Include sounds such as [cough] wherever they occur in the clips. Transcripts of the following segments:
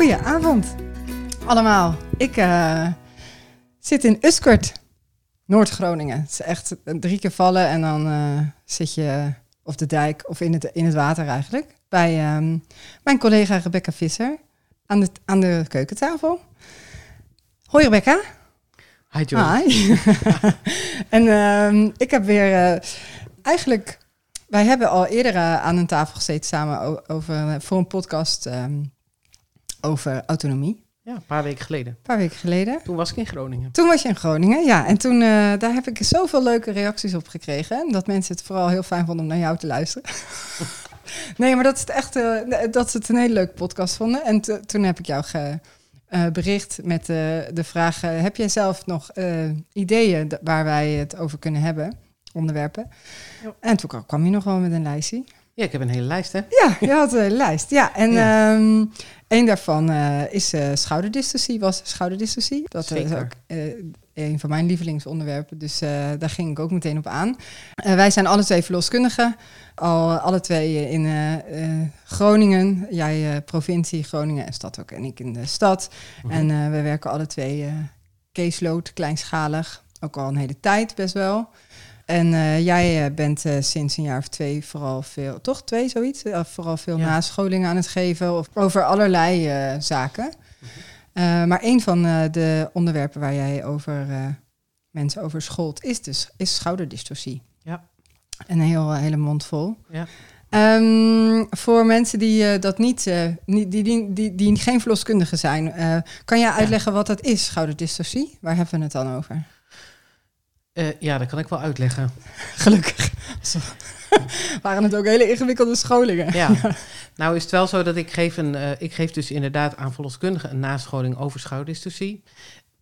Goedenavond allemaal. Ik uh, zit in Uskert, Noord-Groningen. Het is echt drie keer vallen en dan uh, zit je op de dijk of in het, in het water eigenlijk. Bij um, mijn collega Rebecca Visser aan de, aan de keukentafel. Hoi Rebecca. Hi Joy. Hi. [laughs] en um, ik heb weer uh, eigenlijk... Wij hebben al eerder aan een tafel gezeten samen over, voor een podcast um, over autonomie. Ja, een paar weken geleden. Een paar weken geleden. Toen was ik in Groningen. Toen was je in Groningen, ja. En toen, uh, daar heb ik zoveel leuke reacties op gekregen. Dat mensen het vooral heel fijn vonden om naar jou te luisteren. [laughs] nee, maar dat is het echt, uh, dat ze het een hele leuke podcast vonden. En toen heb ik jou ge, uh, bericht met de vraag: heb jij zelf nog ideeën waar wij het over kunnen hebben? Onderwerpen. Ja. En toen kwam je nog wel met een lijstje. Ja, ik heb een hele lijst, hè? Ja, je had een hele lijst. Ja, en ja. Um, een daarvan uh, is uh, schouderdystocie, was schouderdystocie. Dat is ook uh, een van mijn lievelingsonderwerpen, dus daar ging ik ook meteen op aan. wij zijn alle twee verloskundigen, al alle twee in Groningen. Jij provincie Groningen en stad ook, en ik in de stad. Mm -hmm. En we werken alle twee caseload, kleinschalig, ook al een hele tijd best wel. En uh, jij uh, bent uh, sinds een jaar of twee vooral veel, toch twee zoiets, vooral veel ja. nascholingen aan het geven of over allerlei zaken. Mm-hmm. maar een van de onderwerpen waar jij over mensen over scholt is dus is schouderdystorsie. Ja. Een heel, hele mond vol. Ja. Um, voor mensen die dat niet, die, die, die, die, die geen verloskundige zijn, kan jij uitleggen ja. wat dat is, schouderdystorsie? Waar hebben we het dan over? Uh, ja, dat kan ik wel uitleggen. [laughs] Gelukkig. [laughs] Waren het ook hele ingewikkelde scholingen? Ja. [laughs] nou is het wel zo dat ik geef, een, uh, ik geef dus inderdaad aan verloskundigen een nascholing over schouderdystocie.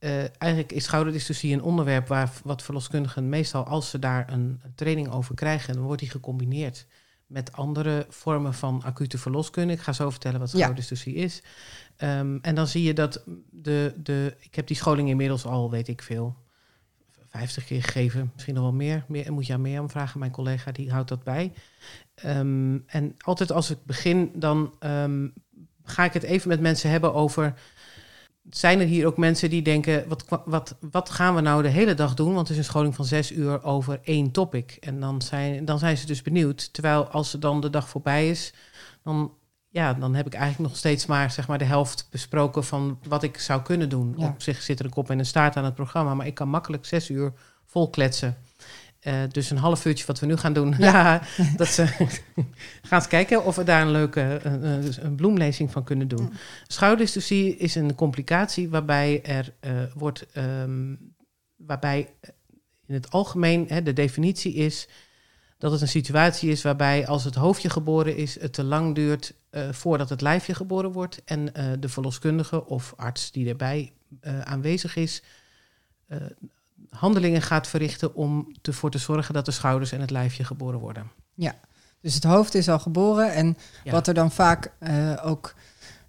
Uh, eigenlijk is schouderdystocie een onderwerp waar wat verloskundigen meestal als ze daar een, training over krijgen, dan wordt die gecombineerd met andere vormen van acute verloskunde. Ik ga zo vertellen wat schouderdystocie ja. is. Um, en dan zie je dat de, de, ik heb die scholing inmiddels al, weet ik veel, 50 keer gegeven, misschien nog wel meer. meer moet je aan meer vragen. Mijn collega die houdt dat bij. Um, en altijd als ik begin, dan um, ga ik het even met mensen hebben over. Zijn er hier ook mensen die denken: wat, wat, wat gaan we nou de hele dag doen? Want het is een scholing van zes uur over één topic. En dan zijn, dan zijn ze dus benieuwd. Terwijl als dan de dag voorbij is, dan ja, dan heb ik eigenlijk nog steeds maar, zeg maar de helft besproken van wat ik zou kunnen doen. Ja. Op zich zit er een kop en een staart aan het programma, maar ik kan makkelijk zes uur vol kletsen. Uh, dus een half uurtje wat we nu gaan doen. Ja, [laughs] dat ze [laughs] gaan eens kijken of we daar een leuke een, een bloemlezing van kunnen doen. Ja. Is een complicatie waarbij er uh, wordt, um, waarbij in het algemeen hè, de definitie is dat het een situatie is waarbij als het hoofdje geboren is, het te lang duurt uh, voordat het lijfje geboren wordt. En uh, de verloskundige of arts die erbij uh, aanwezig is, handelingen gaat verrichten om ervoor te zorgen dat de schouders en het lijfje geboren worden. Ja, dus het hoofd is al geboren en ja. wat er dan vaak ook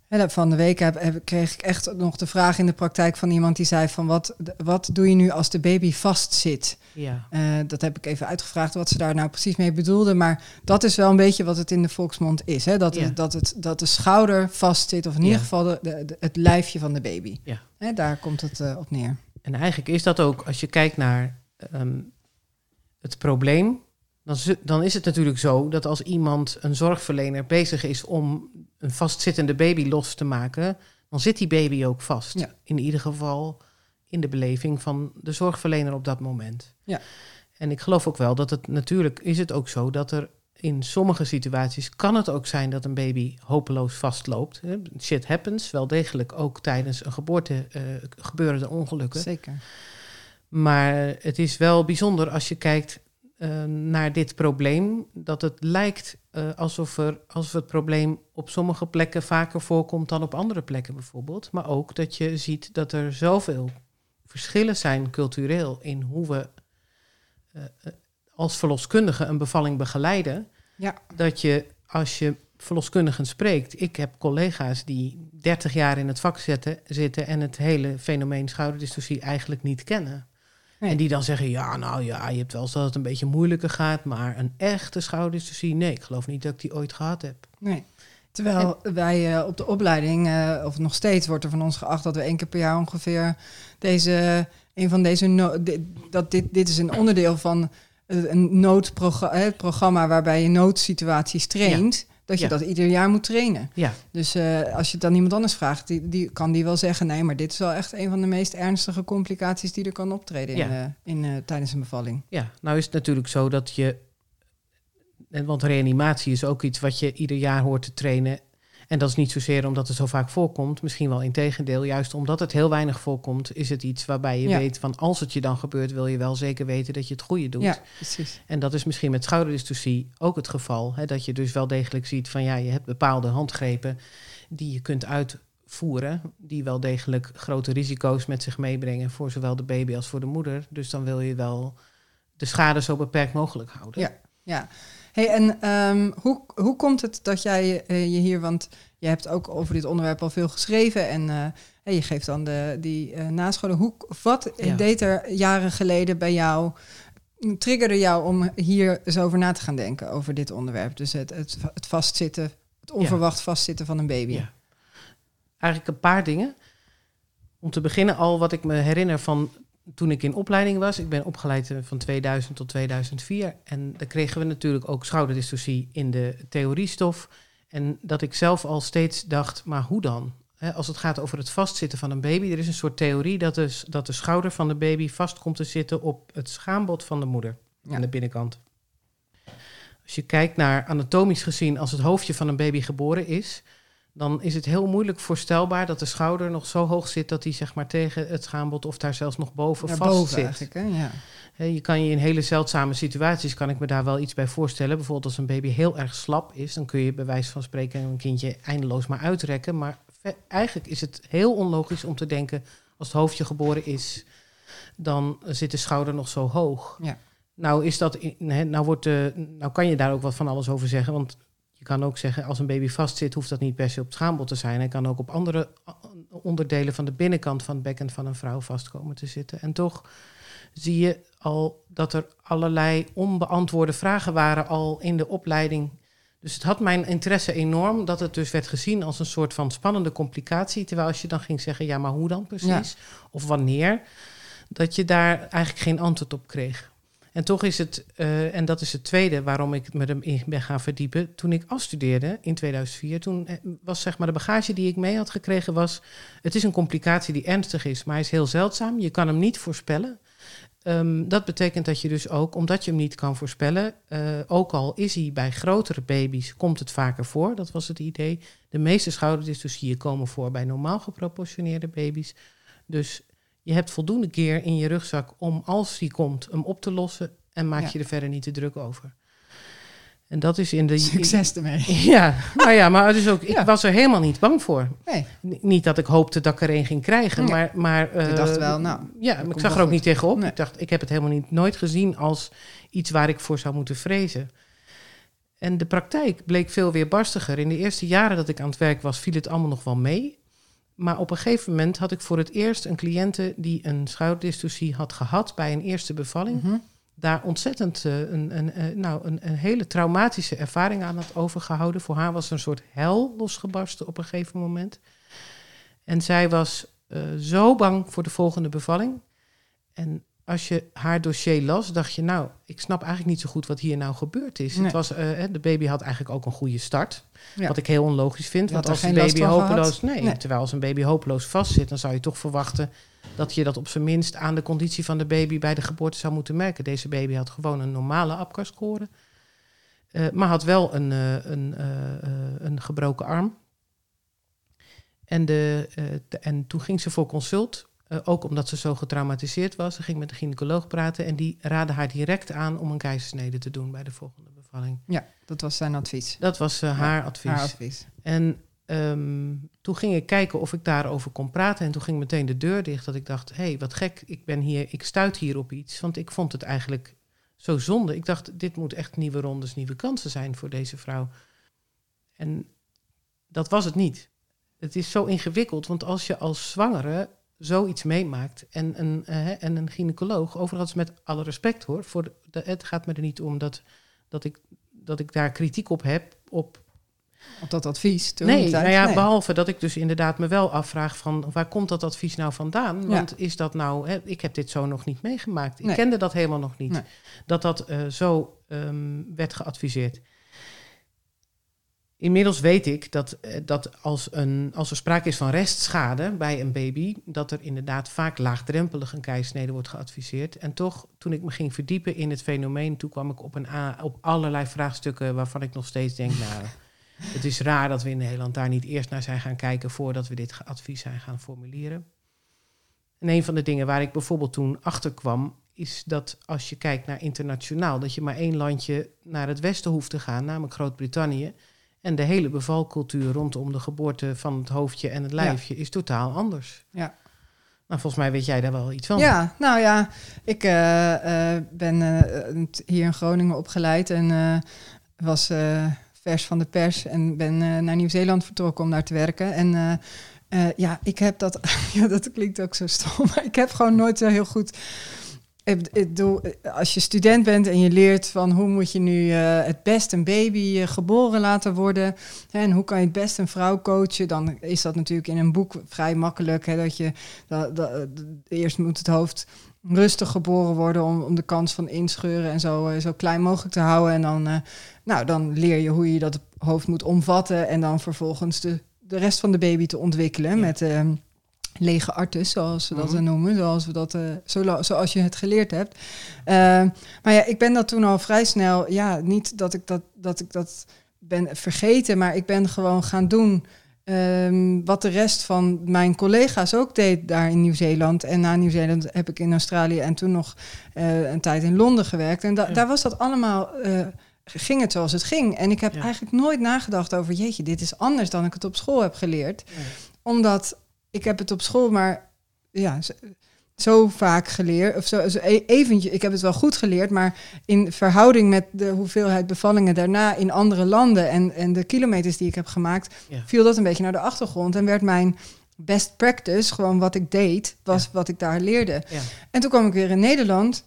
van de week heb, heb, kreeg ik echt nog de vraag in de praktijk van iemand die zei van wat, wat doe je nu als de baby vastzit? Ja. Uh, dat heb ik even uitgevraagd wat ze daar nou precies mee bedoelde. Maar dat is wel een beetje wat het in de volksmond is. Hè? Dat, Ja. het, dat, het, dat de schouder vastzit, of in ieder geval de, het lijfje van de baby. Ja. Hè, daar komt het eh, op neer. En eigenlijk is dat ook, als je kijkt naar ehm, het probleem, dan, dan is het natuurlijk zo dat als iemand, een zorgverlener, bezig is om een vastzittende baby los te maken, dan zit die baby ook vast. Ja. In ieder geval in de beleving van de zorgverlener op dat moment. Ja. En ik geloof ook wel dat het natuurlijk is het ook zo dat er in sommige situaties kan het ook zijn dat een baby hopeloos vastloopt. Shit happens, wel degelijk ook tijdens een geboorte eh, gebeuren er ongelukken. Zeker. Maar het is wel bijzonder als je kijkt eh, naar dit probleem, dat het lijkt eh, alsof, er, alsof het probleem op sommige plekken vaker voorkomt dan op andere plekken bijvoorbeeld. Maar ook dat je ziet dat er zoveel verschillen zijn cultureel in hoe we eh, als verloskundigen een bevalling begeleiden. Ja. Dat je als je verloskundigen spreekt, ik heb collega's die 30 jaar in het vak zitten, zitten en het hele fenomeen schouderdystocie eigenlijk niet kennen. Nee. En die dan zeggen, ja, nou ja, je hebt wel eens dat het een beetje moeilijker gaat, maar een echte schouderdystocie, nee, ik geloof niet dat ik die ooit gehad heb. Nee. Terwijl wij uh, op de opleiding, uh, of nog steeds wordt er van ons geacht dat we één keer per jaar ongeveer deze, een van deze, no dit, dat dit, dit is een onderdeel van een noodprogramma waarbij je noodsituaties traint. Dat je dat ieder jaar moet trainen. Ja. Dus uh, als je het dan iemand anders vraagt, die, die kan die wel zeggen: nee, maar dit is wel echt een van de meest ernstige complicaties die er kan optreden in, uh, in, uh, tijdens een bevalling. Ja, nou is het natuurlijk zo dat je. Want reanimatie is ook iets wat je ieder jaar hoort te trainen. En dat is niet zozeer omdat het zo vaak voorkomt, misschien wel in tegendeel. Juist omdat het heel weinig voorkomt, is het iets waarbij je weet van als het je dan gebeurt, wil je wel zeker weten dat je het goede doet. Ja, precies. En dat is misschien met schouderdystocie ook het geval. Hè, dat je dus wel degelijk ziet van ja, je hebt bepaalde handgrepen die je kunt uitvoeren, die wel degelijk grote risico's met zich meebrengen voor zowel de baby als voor de moeder. Dus dan wil je wel de schade zo beperkt mogelijk houden. Ja, ja. Hey, en um, hoe, hoe komt het dat jij uh, je hier, want je hebt ook over dit onderwerp al veel geschreven en uh, je geeft dan de, die uh, nascholen. Hoe, wat ja. deed er jaren geleden bij jou, triggerde jou om hier eens over na te gaan denken, over dit onderwerp? Dus het, het, het vastzitten, het onverwacht ja. vastzitten van een baby. Ja. Eigenlijk een paar dingen. Om te beginnen al wat ik me herinner van toen ik in opleiding was, ik ben opgeleid van 2000 tot 2004. En dan kregen we natuurlijk ook schouderdystocie in de theoriestof. En dat ik zelf al steeds dacht, maar hoe dan? als het gaat over het vastzitten van een baby, er is een soort theorie dat de, dat de schouder van de baby vast komt te zitten op het schaambod van de moeder ja. aan de binnenkant. Als je kijkt naar anatomisch gezien, als het hoofdje van een baby geboren is, dan is het heel moeilijk voorstelbaar dat de schouder nog zo hoog zit dat hij zeg maar tegen het schaambod of daar zelfs nog boven vast boven zit. Hè? Ja. Je kan je in hele zeldzame situaties, kan ik me daar wel iets bij voorstellen. Bijvoorbeeld als een baby heel erg slap is, dan kun je bij wijze van spreken een kindje eindeloos maar uitrekken. Maar eigenlijk is het heel onlogisch om te denken, als het hoofdje geboren is, dan zit de schouder nog zo hoog. Ja. Nou, is dat, nou, wordt de, nou kan je daar ook wat van alles over zeggen, want je kan ook zeggen, als een baby vastzit, hoeft dat niet per se op het schaambod te zijn. Hij kan ook op andere onderdelen van de binnenkant van het bekken van een vrouw vastkomen te zitten. En toch zie je al dat er allerlei onbeantwoorde vragen waren al in de opleiding. Dus het had mijn interesse enorm dat het dus werd gezien als een soort van spannende complicatie. Terwijl als je dan ging zeggen, ja, maar hoe dan precies? Of wanneer? Dat je daar eigenlijk geen antwoord op kreeg. En toch is het, uh, en dat is het tweede waarom ik me erin ben gaan verdiepen. Toen ik afstudeerde in 2004, toen was zeg maar de bagage die ik mee had gekregen was... het is een complicatie die ernstig is, maar hij is heel zeldzaam. Je kan hem niet voorspellen. Um, dat betekent dat je dus ook, omdat je hem niet kan voorspellen, uh, ook al is hij bij grotere baby's, komt het vaker voor. Dat was het idee. De meeste schouderdystocie komen voor bij normaal geproportioneerde baby's. Dus je hebt voldoende keer in je rugzak om, als die komt, hem op te lossen en maak ja. je er verder niet te druk over. En dat is in de. Succes ermee. [laughs] Ja, nou ja, maar dus ook, ik was er helemaal niet bang voor. Nee. Niet dat ik hoopte dat ik er een ging krijgen, nee. maar. maar uh, je dacht wel, nou. Ja, maar ik zag er ook goed. niet tegenop. Nee. Ik dacht, ik heb het helemaal niet, nooit gezien als iets waar ik voor zou moeten vrezen. En de praktijk bleek veel weerbarstiger. In de eerste jaren dat ik aan het werk was, viel het allemaal nog wel mee. Maar op een gegeven moment had ik voor het eerst een cliënte die een schouderdystocie had gehad bij een eerste bevalling. Mm -hmm daar ontzettend uh, een, een, een, nou, een, een, hele traumatische ervaring aan had overgehouden. Voor haar was een soort hel losgebarsten op een gegeven moment. En zij was uh, zo bang voor de volgende bevalling. En als je haar dossier las, dacht je, nou, ik snap eigenlijk niet zo goed wat hier nou gebeurd is. Nee. Het was, uh, de baby had eigenlijk ook een goede start. Ja. Wat ik heel onlogisch vind. Want als een baby hopeloos. Nee, nee, terwijl als een baby hopeloos vastzit, dan zou je toch verwachten dat je dat op zijn minst aan de conditie van de baby bij de geboorte zou moeten merken. Deze baby had gewoon een normale APCAR-score, uh, maar had wel een, uh, een, een gebroken arm. En, de, de, en toen ging ze voor consult, ook omdat ze zo getraumatiseerd was. Ze ging met de gynaecoloog praten en die raadde haar direct aan om een keizersnede te doen bij de volgende bevalling. Ja, dat was zijn advies. Dat was haar, advies. haar advies. En Um, toen ging ik kijken of ik daarover kon praten. En toen ging meteen de deur dicht. Dat ik dacht: hé, hey, wat gek, ik ben hier, ik stuit hier op iets. Want ik vond het eigenlijk zo zonde. Ik dacht: dit moet echt nieuwe rondes, nieuwe kansen zijn voor deze vrouw. En dat was het niet. Het is zo ingewikkeld, want als je als zwangere zoiets meemaakt en een, uh, en een gynaecoloog, overigens met alle respect hoor, voor de, het gaat me er niet om dat, dat, ik, dat ik daar kritiek op heb, op op dat advies. Toen nee, nou ja, behalve dat ik dus inderdaad me wel afvraag van waar komt dat advies nou vandaan? Want is dat nou, hè, ik heb dit zo nog niet meegemaakt. Ik kende dat helemaal nog niet. Dat dat uh, zo um, werd geadviseerd. Inmiddels weet ik dat, eh, dat als, een, als er sprake is van restschade bij een baby, dat er inderdaad vaak laagdrempelig een keisnede wordt geadviseerd. En toch, toen ik me ging verdiepen in het fenomeen, toen kwam ik op, een, op allerlei vraagstukken waarvan ik nog steeds denk, [laughs] nou, het is raar dat we in Nederland daar niet eerst naar zijn gaan kijken voordat we dit advies zijn gaan formuleren. En een van de dingen waar ik bijvoorbeeld toen achter kwam, is dat als je kijkt naar internationaal, dat je maar één landje naar het westen hoeft te gaan, namelijk Groot-Brittannië. En de hele bevalcultuur rondom de geboorte van het hoofdje en het lijfje is totaal anders. Ja. Nou, volgens mij weet jij daar wel iets van. Ja, nou ja, ik uh, uh, ben uh, hier in Groningen opgeleid en was vers van de pers en ben naar Nieuw-Zeeland vertrokken om daar te werken. En ja, ik heb dat, [laughs] ja, dat klinkt ook zo stom, maar ik heb gewoon nooit zo heel goed ik bedoel, als je student bent en je leert van hoe moet je nu uh, het best een baby uh, geboren laten worden hè, en hoe kan je het best een vrouw coachen, dan is dat natuurlijk in een boek vrij makkelijk. Hè, dat je dat, dat, eerst moet het hoofd rustig geboren worden om, om de kans van inscheuren en zo, uh, zo klein mogelijk te houden. En dan, nou, dan leer je hoe je dat hoofd moet omvatten en dan vervolgens de, de rest van de baby te ontwikkelen met ehm, lege artis, zoals ze dat mm noemen, zoals, we dat, uh, zo, zoals je het geleerd hebt. Uh, maar ja, ik ben dat toen al vrij snel, ja, niet dat ik dat, dat, ik dat ben vergeten, maar ik ben gewoon gaan doen um, wat de rest van mijn collega's ook deed daar in Nieuw-Zeeland. En na Nieuw-Zeeland heb ik in Australië en toen nog uh, een tijd in Londen gewerkt. En da daar was dat allemaal ging het zoals het ging. En ik heb eigenlijk nooit nagedacht over, jeetje, dit is anders dan ik het op school heb geleerd. Omdat ik heb het op school maar ja, zo, vaak geleerd. Of zo, zo e-, eventjes, ik heb het wel goed geleerd, maar in verhouding met de hoeveelheid bevallingen daarna in andere landen en, en de kilometers die ik heb gemaakt, viel dat een beetje naar de achtergrond. En werd mijn best practice, gewoon wat ik deed, was wat ik daar leerde. Ja. En toen kwam ik weer in Nederland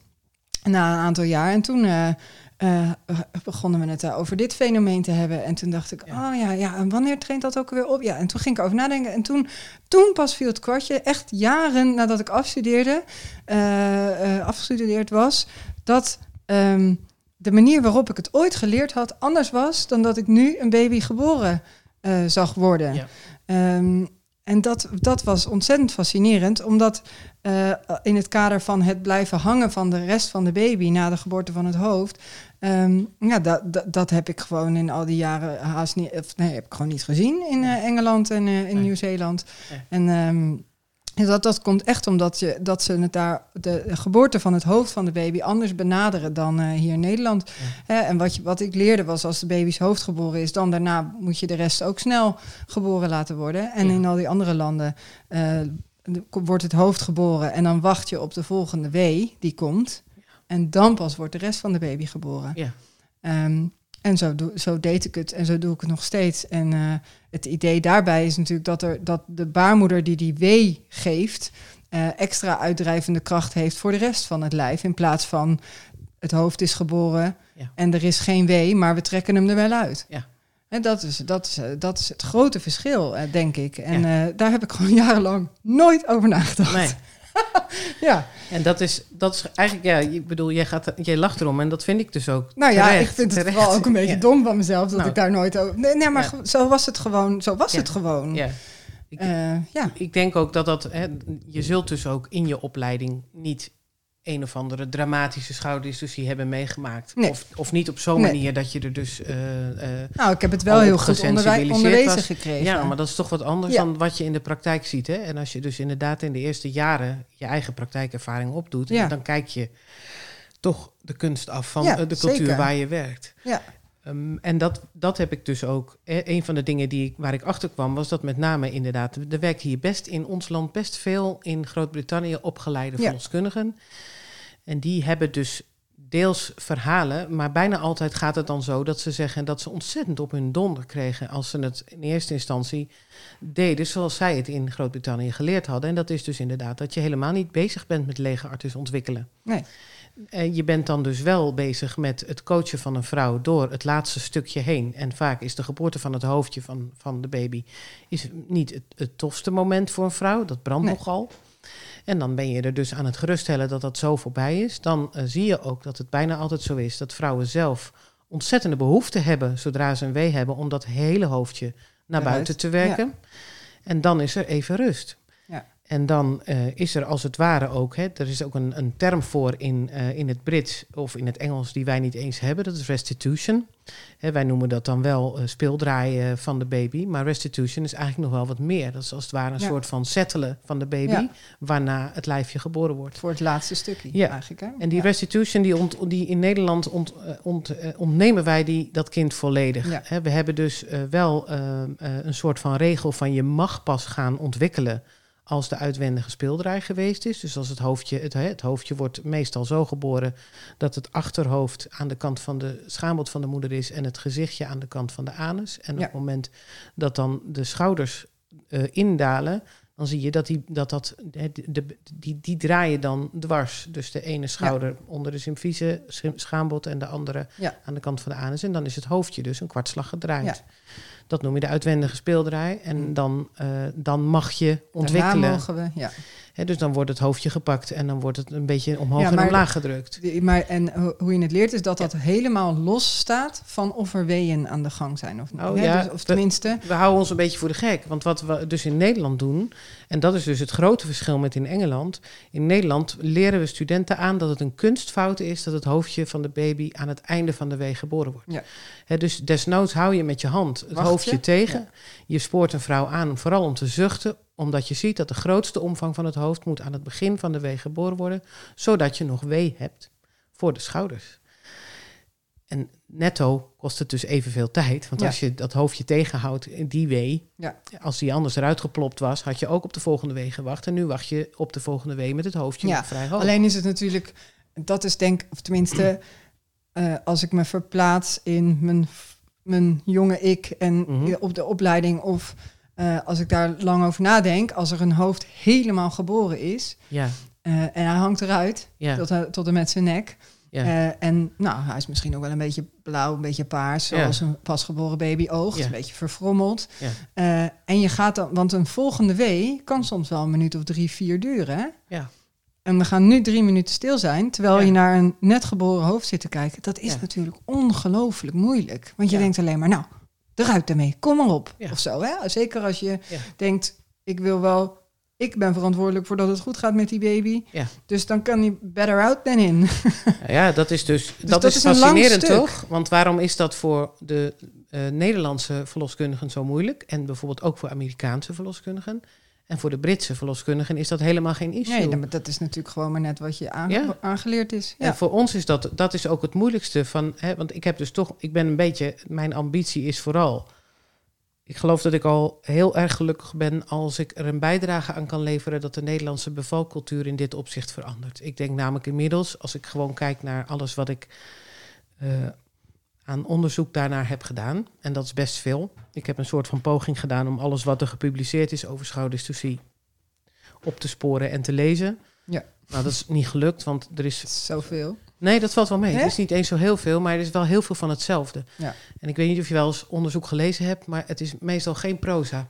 na een aantal jaar. En toen uh, uh, begonnen we het over dit fenomeen te hebben. En toen dacht ik, oh ja, ja, en wanneer traint dat ook weer op? Ja, en toen ging ik over nadenken. En toen, toen pas viel het kwartje, echt jaren nadat ik afstudeerde, uh, afgestudeerd was, dat um, de manier waarop ik het ooit geleerd had anders was dan dat ik nu een baby geboren zag worden. Ja. Um, en dat, dat was ontzettend fascinerend, omdat uh, in het kader van het blijven hangen van de rest van de baby na de geboorte van het hoofd, um, ja, dat, dat, dat, heb ik gewoon in al die jaren haast niet, of nee, heb ik gewoon niet gezien in uh, Engeland en uh, in Nieuw-Zeeland. En um, dat, dat komt echt omdat je, dat ze het daar, de, geboorte van het hoofd van de baby anders benaderen dan uh, hier in Nederland. en wat, je, wat ik leerde was als de baby's hoofd geboren is, dan daarna moet je de rest ook snel geboren laten worden. En in al die andere landen uh, wordt het hoofd geboren en dan wacht je op de volgende wee die komt. En dan pas wordt de rest van de baby geboren. Ja. Um, en zo, doe, zo deed ik het en zo doe ik het nog steeds. En uh, het idee daarbij is natuurlijk dat, er, dat de baarmoeder die die wee geeft, uh, extra uitdrijvende kracht heeft voor de rest van het lijf. In plaats van het hoofd is geboren ja. en er is geen wee, maar we trekken hem er wel uit. Ja. En dat is, dat, is, dat is het grote verschil, uh, denk ik. En ja. daar heb ik gewoon [laughs] jarenlang nooit over nagedacht. Nee. [laughs] ja. En dat is, dat is eigenlijk, ja, ik bedoel, jij, gaat, jij lacht erom en dat vind ik dus ook. Nou ja, ik vind het wel ook een beetje dom van mezelf dat nou. ik daar nooit over. Nee, nee maar zo was het gewoon. Zo was het gewoon. Ja. Ik, uh, ja. ik denk ook dat dat, hè, je zult dus ook in je opleiding niet een of andere dramatische schouwdiscussie hebben meegemaakt. Of, of niet op zo'n manier dat je er dus. Uh, nou, ik heb het wel heel goed onderwezen gekregen. Ja, maar dat is toch wat anders dan wat je in de praktijk ziet. Hè? En als je dus inderdaad in de eerste jaren je eigen praktijkervaring opdoet, ja. dan kijk je toch de kunst af van ja, de cultuur waar je werkt. Ja. Um, en dat, dat heb ik dus ook. een van de dingen die ik, waar ik achter kwam, was dat met name inderdaad. Er werkt hier best in ons land best veel in Groot-Brittannië opgeleide verloskundigen. En die hebben dus deels verhalen, maar bijna altijd gaat het dan zo dat ze zeggen dat ze ontzettend op hun donder kregen als ze het in eerste instantie deden zoals zij het in Groot-Brittannië geleerd hadden. En dat is dus inderdaad dat je helemaal niet bezig bent met legerartis ontwikkelen. Nee. En je bent dan dus wel bezig met het coachen van een vrouw door het laatste stukje heen. En vaak is de geboorte van het hoofdje van, van de baby is niet het, het tofste moment voor een vrouw. Dat brandt Nee. nogal. En dan ben je er dus aan het geruststellen dat dat zo voorbij is. Dan eh, zie je ook dat het bijna altijd zo is dat vrouwen zelf ontzettende behoefte hebben, zodra ze een wee hebben, om dat hele hoofdje naar buiten, te werken. En dan is er even rust. En dan eh, is er als het ware ook, hè, er is ook een, een term voor in, eh, in het Brits of in het Engels die wij niet eens hebben, dat is restitution. Hè, wij noemen dat dan wel eh, speeldraaien van de baby, maar restitution is eigenlijk nog wel wat meer. Dat is als het ware een Ja. soort van settelen van de baby, Ja. waarna het lijfje geboren wordt. Voor het laatste stukje Ja. eigenlijk. Hè? En die restitution, die, ont, die in Nederland ont, ont, ontnemen wij die, dat kind volledig. Hè, we hebben dus wel een soort van regel van je mag pas gaan ontwikkelen als de uitwendige speeldraai geweest is. Dus als het hoofdje, het, het hoofdje wordt meestal zo geboren dat het achterhoofd aan de kant van de schaamboot van de moeder is en het gezichtje aan de kant van de anus. En Ja. op het moment dat dan de schouders eh, indalen, dan zie je dat, die, dat, dat hè, de, de- die, die draaien dan dwars. Dus de ene schouder onder de symfyse scha- schaambod en de andere Ja. aan de kant van de anus. En dan is het hoofdje dus een kwartslag gedraaid. Dat noem je de uitwendige speeldraai. En Mm. dan, eh, dan mag je Daarna ontwikkelen. mogen we, ja. Dus dan wordt het hoofdje gepakt en dan wordt het een beetje omhoog Ja, en omlaag gedrukt. Maar, en ho- hoe je het leert is dat dat helemaal los staat van of er weeën aan de gang zijn of niet. Oh, ja, Dus, of we- tenminste, We houden ons een beetje voor de gek. Want wat we dus in Nederland doen, en dat is dus het grote verschil met in Engeland. In Nederland leren we studenten aan dat het een kunstfout is dat het hoofdje van de baby aan het einde van de weeg geboren wordt. Ja. Dus desnoods hou je met je hand het Wacht hoofdje je? tegen. Je spoort een vrouw aan, vooral om te zuchten, omdat je ziet dat de grootste omvang van het hoofd moet aan het begin van de weeg geboren worden, zodat je nog wee hebt voor de schouders. En netto kost het dus evenveel tijd. Want Ja. als je dat hoofdje tegenhoudt in die wee, Ja. als die anders eruit geplopt was, had je ook op de volgende wee gewacht. En nu wacht je op de volgende wee met het hoofdje Ja, vrij hoog. alleen is het natuurlijk, dat is denk of tenminste, [clears throat] eh, als ik me verplaats in mijn, mijn jonge ik en Mhm. op de opleiding of eh, als ik daar lang over nadenk, als er een hoofd helemaal geboren is Ja, eh, en hij hangt eruit tot, eh, tot en met zijn nek. Ja. Eh, en nou, hij is misschien ook wel een beetje blauw, een beetje paars, Ja. zoals een pasgeboren baby oogt, Ja. een beetje verfrommeld. Eh, en je gaat dan, want een volgende wee kan soms wel een minuut of drie, vier duren. Hè? Ja. En we gaan nu drie minuten stil zijn, terwijl je naar een net geboren hoofd zit te kijken. Dat is natuurlijk ongelooflijk moeilijk. Want je denkt alleen maar, nou, eruit ermee, kom maar op. Of zo, hè? Zeker als je denkt, ik wil wel, ik ben verantwoordelijk voor dat het goed gaat met die baby. Ja. Dus dan kan hij better out than in. [laughs] Ja, dat is dus, dat, dat is, fascinerend, toch? Want waarom is dat voor de eh, Nederlandse verloskundigen zo moeilijk? En bijvoorbeeld ook voor Amerikaanse verloskundigen. En voor de Britse verloskundigen is dat helemaal geen issue. Nee, maar dat is natuurlijk gewoon maar net wat je aange- Ja. aangeleerd is. En Ja. voor ons is dat, dat is ook het moeilijkste van, hè, want ik heb dus toch, ik ben een beetje, mijn ambitie is vooral, ik geloof dat ik al heel erg gelukkig ben als ik er een bijdrage aan kan leveren dat de Nederlandse bevalcultuur in dit opzicht verandert. Ik denk namelijk inmiddels, als ik gewoon kijk naar alles wat ik eh, aan onderzoek daarnaar heb gedaan, en dat is best veel. Ik heb een soort van poging gedaan om alles wat er gepubliceerd is over schouwdystorsie op te sporen en te lezen. Ja. Nou, dat is niet gelukt, want er is Zoveel. Nee, dat valt wel mee. Het is niet eens zo heel veel, maar er is wel heel veel van hetzelfde. Ja. En ik weet niet of je wel eens onderzoek gelezen hebt, maar het is meestal geen proza.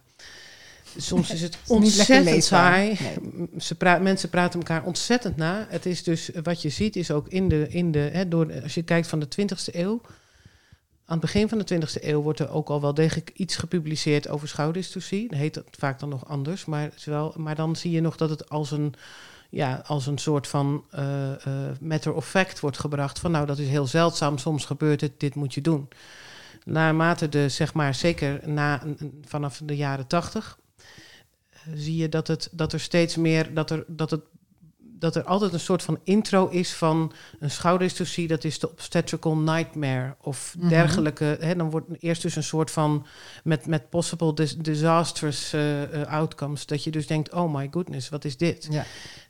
Soms is het [laughs] is ontzettend saai. Nee. Ze pra- mensen praten elkaar ontzettend na. Het is dus, wat je ziet, is ook in de, in de hè, door, als je kijkt van de 20e eeuw. Aan het begin van de 20e eeuw wordt er ook al wel degelijk iets gepubliceerd over schouwdystorsie. Dat heet het vaak dan nog anders, maar, wel, maar dan zie je nog dat het als een, ja, als een soort van eh, eh, matter of fact wordt gebracht. Van nou, dat is heel zeldzaam, soms gebeurt het, dit moet je doen. Naarmate de, zeg maar, zeker na, vanaf de jaren 80, zie je dat, het, dat er steeds meer, dat, er, dat het dat er altijd een soort van intro is van een schouderdystocie, dat is de obstetrical nightmare of Mhm. dergelijke. Hè, dan wordt eerst dus een soort van met, met possible dis- disastrous eh, eh, outcomes, dat je dus denkt, oh my goodness, wat is dit? Ja.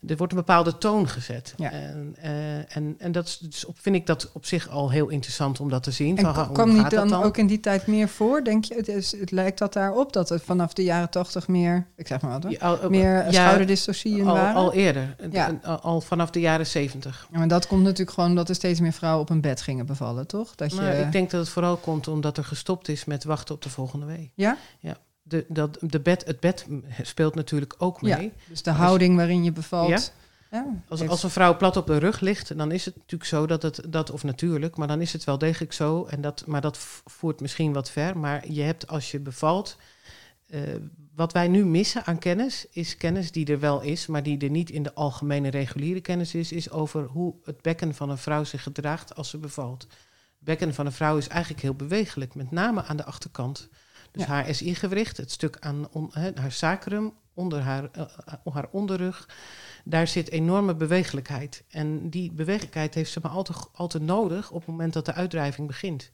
Er wordt een bepaalde toon gezet. Ja. En, eh, en, en dat is, dus op, vind ik dat op zich al heel interessant om dat te zien. En Van, kwam niet dan, dan? ook in die tijd meer voor, denk je? Het, is, het lijkt dat daarop dat het vanaf de jaren tachtig meer, ik zeg maar wat hoor, Ja, al- meer al, waren? al eerder, Ja. Al, vanaf de jaren zeventig. Ja, maar dat komt natuurlijk gewoon dat er steeds meer vrouwen op een bed gingen bevallen, toch? Dat je, Nou, ik denk dat het vooral komt omdat er gestopt is met wachten op de volgende week. Ja? Ja. De, dat, de bed, het bed speelt natuurlijk ook mee. Ja, dus de houding waarin je bevalt. Ja. Ja, Als, als een vrouw plat op de rug ligt, dan is het natuurlijk zo dat het, dat, of natuurlijk, maar dan is het wel degelijk zo. En dat, maar dat voert misschien wat ver. Maar je hebt als je bevalt. Eh, wat wij nu missen aan kennis, is kennis die er wel is, maar die er niet in de algemene reguliere kennis is, is over hoe het bekken van een vrouw zich gedraagt als ze bevalt. Het bekken van een vrouw is eigenlijk heel bewegelijk, met name aan de achterkant. Dus Ja. haar SI-gewricht, het stuk aan on- haar sacrum, onder haar, eh, eh, haar onderrug, daar zit enorme bewegelijkheid. En die bewegelijkheid heeft ze maar altijd, altijd nodig op het moment dat de uitdrijving begint.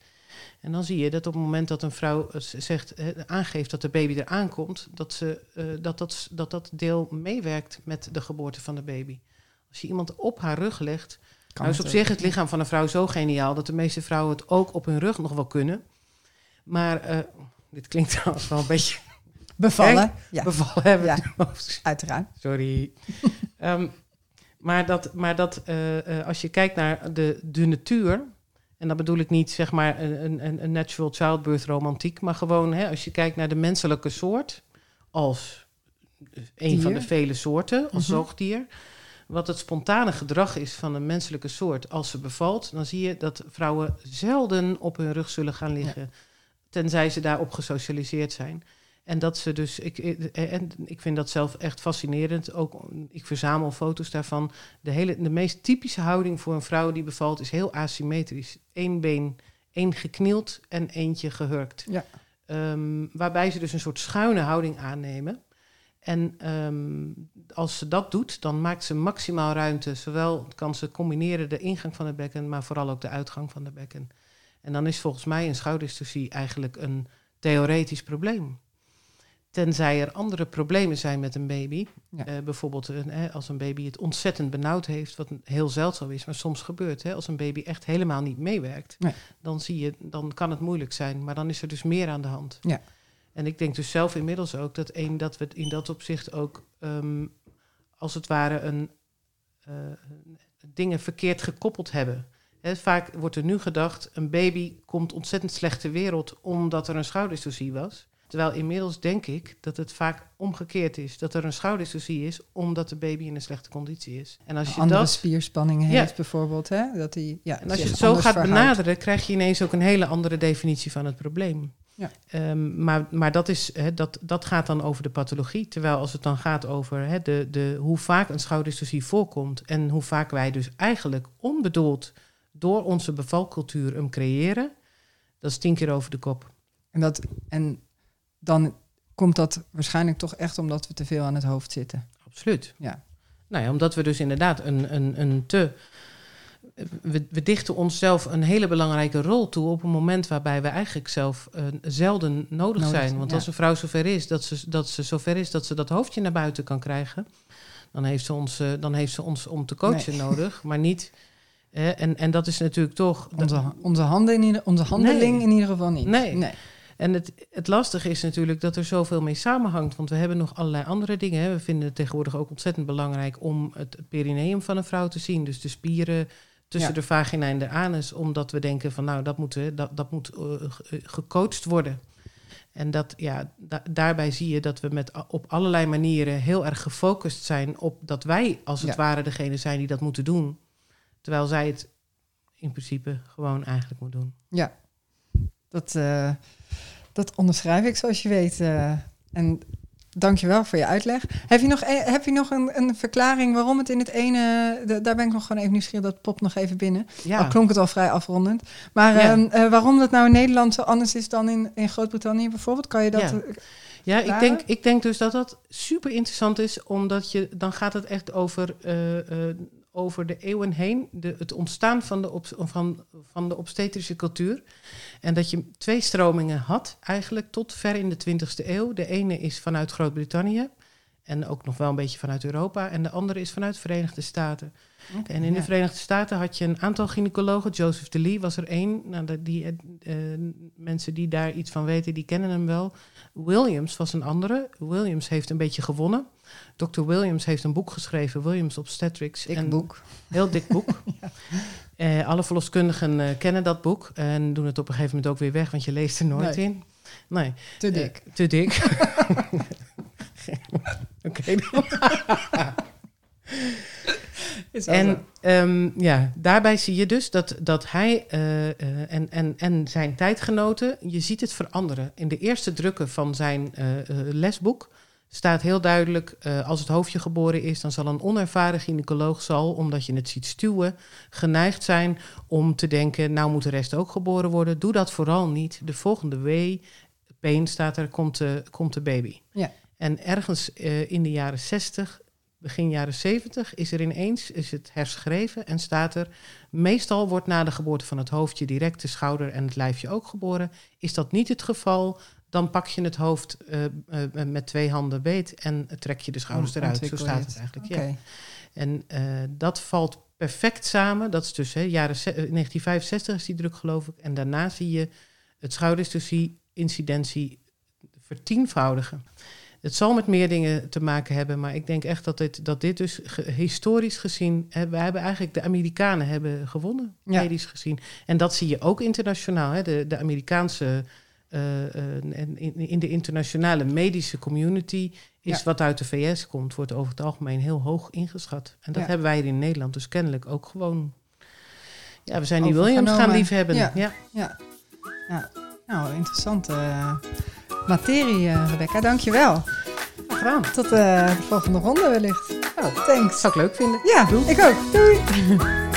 En dan zie je dat op het moment dat een vrouw eh, zegt, eh, aangeeft dat de baby eraan komt, dat, ze, eh, dat, dat, dat dat deel meewerkt met de geboorte van de baby. Als je iemand op haar rug legt, kan nou is op zich het lichaam van een vrouw zo geniaal dat de meeste vrouwen het ook op hun rug nog wel kunnen. Maar dit klinkt [laughs] trouwens wel een beetje Bevallen, ja, bevallen hebben. Ja. uiteraard. Sorry. [laughs] Ehm, maar dat, maar dat als je kijkt naar de, de natuur, en dat bedoel ik niet zeg maar een, een, een natural childbirth romantiek, maar gewoon hè, als je kijkt naar de menselijke soort als een van de vele soorten, als Mhm. zoogdier. Wat het spontane gedrag is van een menselijke soort als ze bevalt, dan zie je dat vrouwen zelden op hun rug zullen gaan liggen. Tenzij ze daarop gesocialiseerd zijn. En dat ze dus, ik, eh, en ik vind dat zelf echt fascinerend. Ook, ik verzamel foto's daarvan. De, hele, de meest typische houding voor een vrouw die bevalt is heel asymmetrisch. Eén been, één geknield en eentje gehurkt. Ja. Ehm, waarbij ze dus een soort schuine houding aannemen. En ehm, als ze dat doet, dan maakt ze maximaal ruimte. Zowel kan ze combineren de ingang van het bekken, maar vooral ook de uitgang van het bekken. En dan is volgens mij een schouderdystocie eigenlijk een theoretisch probleem. Tenzij er andere problemen zijn met een baby. Ja. Eh, bijvoorbeeld als een baby het ontzettend benauwd heeft, wat heel zeldzaam is, maar soms gebeurt. Hè, als een baby echt helemaal niet meewerkt, Nee. dan, zie je, dan kan het moeilijk zijn. Maar dan is er dus meer aan de hand. Ja. En ik denk dus zelf inmiddels ook dat, een, dat we het in dat opzicht ook ehm, als het ware een, eh, dingen verkeerd gekoppeld hebben. Vaak wordt er nu gedacht, een baby komt ontzettend slecht ter wereld omdat er een schouderdystocie was. Terwijl inmiddels denk ik dat het vaak omgekeerd is. Dat er een schouderdystocie is omdat de baby in een slechte conditie is. En als je andere dat Ja. heeft bijvoorbeeld. Hè? Dat die, ja, en als je het zo gaat verhoudt. benaderen, krijg je ineens ook een hele andere definitie van het probleem. Ja. Ehm, maar maar dat, is, hè, dat, dat gaat dan over de pathologie. Terwijl als het dan gaat over hè, de, de, hoe vaak een schouderdystocie voorkomt... en hoe vaak wij dus eigenlijk onbedoeld door onze bevalcultuur hem creëren... dat is tien keer over de kop. En, dat, en dan komt dat waarschijnlijk toch echt omdat we te veel aan het hoofd zitten. Absoluut. Ja. Nou ja, omdat we dus inderdaad een, een, een te... We, we dichten onszelf een hele belangrijke rol toe op een moment waarbij we eigenlijk zelf eh, zelden nodig, Nodig, zijn. Want ja. als een vrouw zover is dat ze, dat ze zover is dat ze dat hoofdje naar buiten kan krijgen, dan heeft ze ons, eh, dan heeft ze ons om te coachen Nee. nodig, [laughs] maar niet. eh, en, en dat is natuurlijk toch. Onze, onze, handen in ieder, onze handeling Nee. in ieder geval niet. Nee. En het, het lastige is natuurlijk dat er zoveel mee samenhangt. Want we hebben nog allerlei andere dingen. Hè. We vinden het tegenwoordig ook ontzettend belangrijk om het perineum van een vrouw te zien. Dus de spieren tussen Ja. de vagina en de anus. Omdat we denken van nou, dat moet, hè, dat, dat moet eh, ge- gecoacht worden. En dat, ja, da- daarbij zie je dat we met, op allerlei manieren heel erg gefocust zijn op dat wij als het Ja. ware degene zijn die dat moeten doen. Terwijl zij het in principe gewoon eigenlijk moet doen. Ja, dat, eh, dat onderschrijf ik zoals je weet. eh en dankjewel voor je uitleg. Heb je nog, e- heb je nog een, een verklaring waarom het in het ene... de- daar ben ik nog gewoon even nieuwsgierig, dat pop nog even binnen. Ja. Al klonk het al vrij afrondend. Maar Ja. ehm, eh, waarom dat nou in Nederland zo anders is dan in, in Groot-Brittannië bijvoorbeeld? Kan je dat... Ja. Ja, ik denk, ik denk dus dat dat super interessant is, omdat je dan gaat het echt over, uh, uh, over de eeuwen heen, de, het ontstaan van de, op, van, van de obstetrische cultuur. En dat je twee stromingen had, eigenlijk tot ver in de 20e eeuw. De ene is vanuit Groot-Brittannië en ook nog wel een beetje vanuit Europa. En de andere is vanuit de Verenigde Staten. en in de Verenigde Staten had je een aantal gynaecologen. Joseph de Lee was er één. Nou, die, uh, mensen die daar iets van weten, die kennen hem wel. Williams was een andere. Williams heeft een beetje gewonnen. Dr. Williams heeft een boek geschreven, Williams Obstetrics. Dik een boek. Heel dik boek. [laughs] ja. uh, alle verloskundigen uh, kennen dat boek en doen het op een gegeven moment ook weer weg, want je leest er nooit nee. in. Nee. Te dik. te dik. [laughs] [laughs] Oké. [laughs] en um, ja, daarbij zie je dus dat, dat hij uh, uh, en, en, en zijn tijdgenoten, je ziet het veranderen. In de eerste drukken van zijn uh, lesboek staat heel duidelijk, als het hoofdje geboren is, dan zal een onervaren gynaecoloog zal, omdat je het ziet stuwen, geneigd zijn om te denken, nou moet de rest ook geboren worden. Doe dat vooral niet. De volgende wee, pain staat er, komt de, komt de baby. Ja. En ergens uh, in de jaren 60, begin jaren 70, is er ineens is het herschreven en staat er: meestal wordt na de geboorte van het hoofdje direct de schouder en het lijfje ook geboren. Is dat niet het geval? Dan pak je het hoofd uh, uh, met twee handen beet en trek je de schouders oh, eruit. Zo staat het eigenlijk. Okay. Ja. En dat valt perfect samen. Dat is dus hè, jaren 1965 is die druk, geloof ik. En daarna zie je het schoudersdyssocie-incidentie vertienvoudigen. Het zal met meer dingen te maken hebben, maar ik denk echt dat dit, dat dit dus historisch gezien, hè, we hebben eigenlijk de Amerikanen hebben gewonnen, ja. medisch gezien. En dat zie je ook internationaal. Hè, de, de Amerikaanse, uh, uh, in, in, de internationale medische community is ja. wat uit de VS komt, wordt over het algemeen heel hoog ingeschat. En dat ja. hebben wij hier in Nederland dus kennelijk ook gewoon. Ja, we zijn die Williams gaan liefhebben. Ja. ja. Nou, interessant. Uh materie, uh, Rebecca. Dankjewel. Gedaan. Tot uh, de volgende ronde wellicht. Oh, thanks. Zou ik leuk vinden. Ja, Doei. ik ook. Doei. [laughs]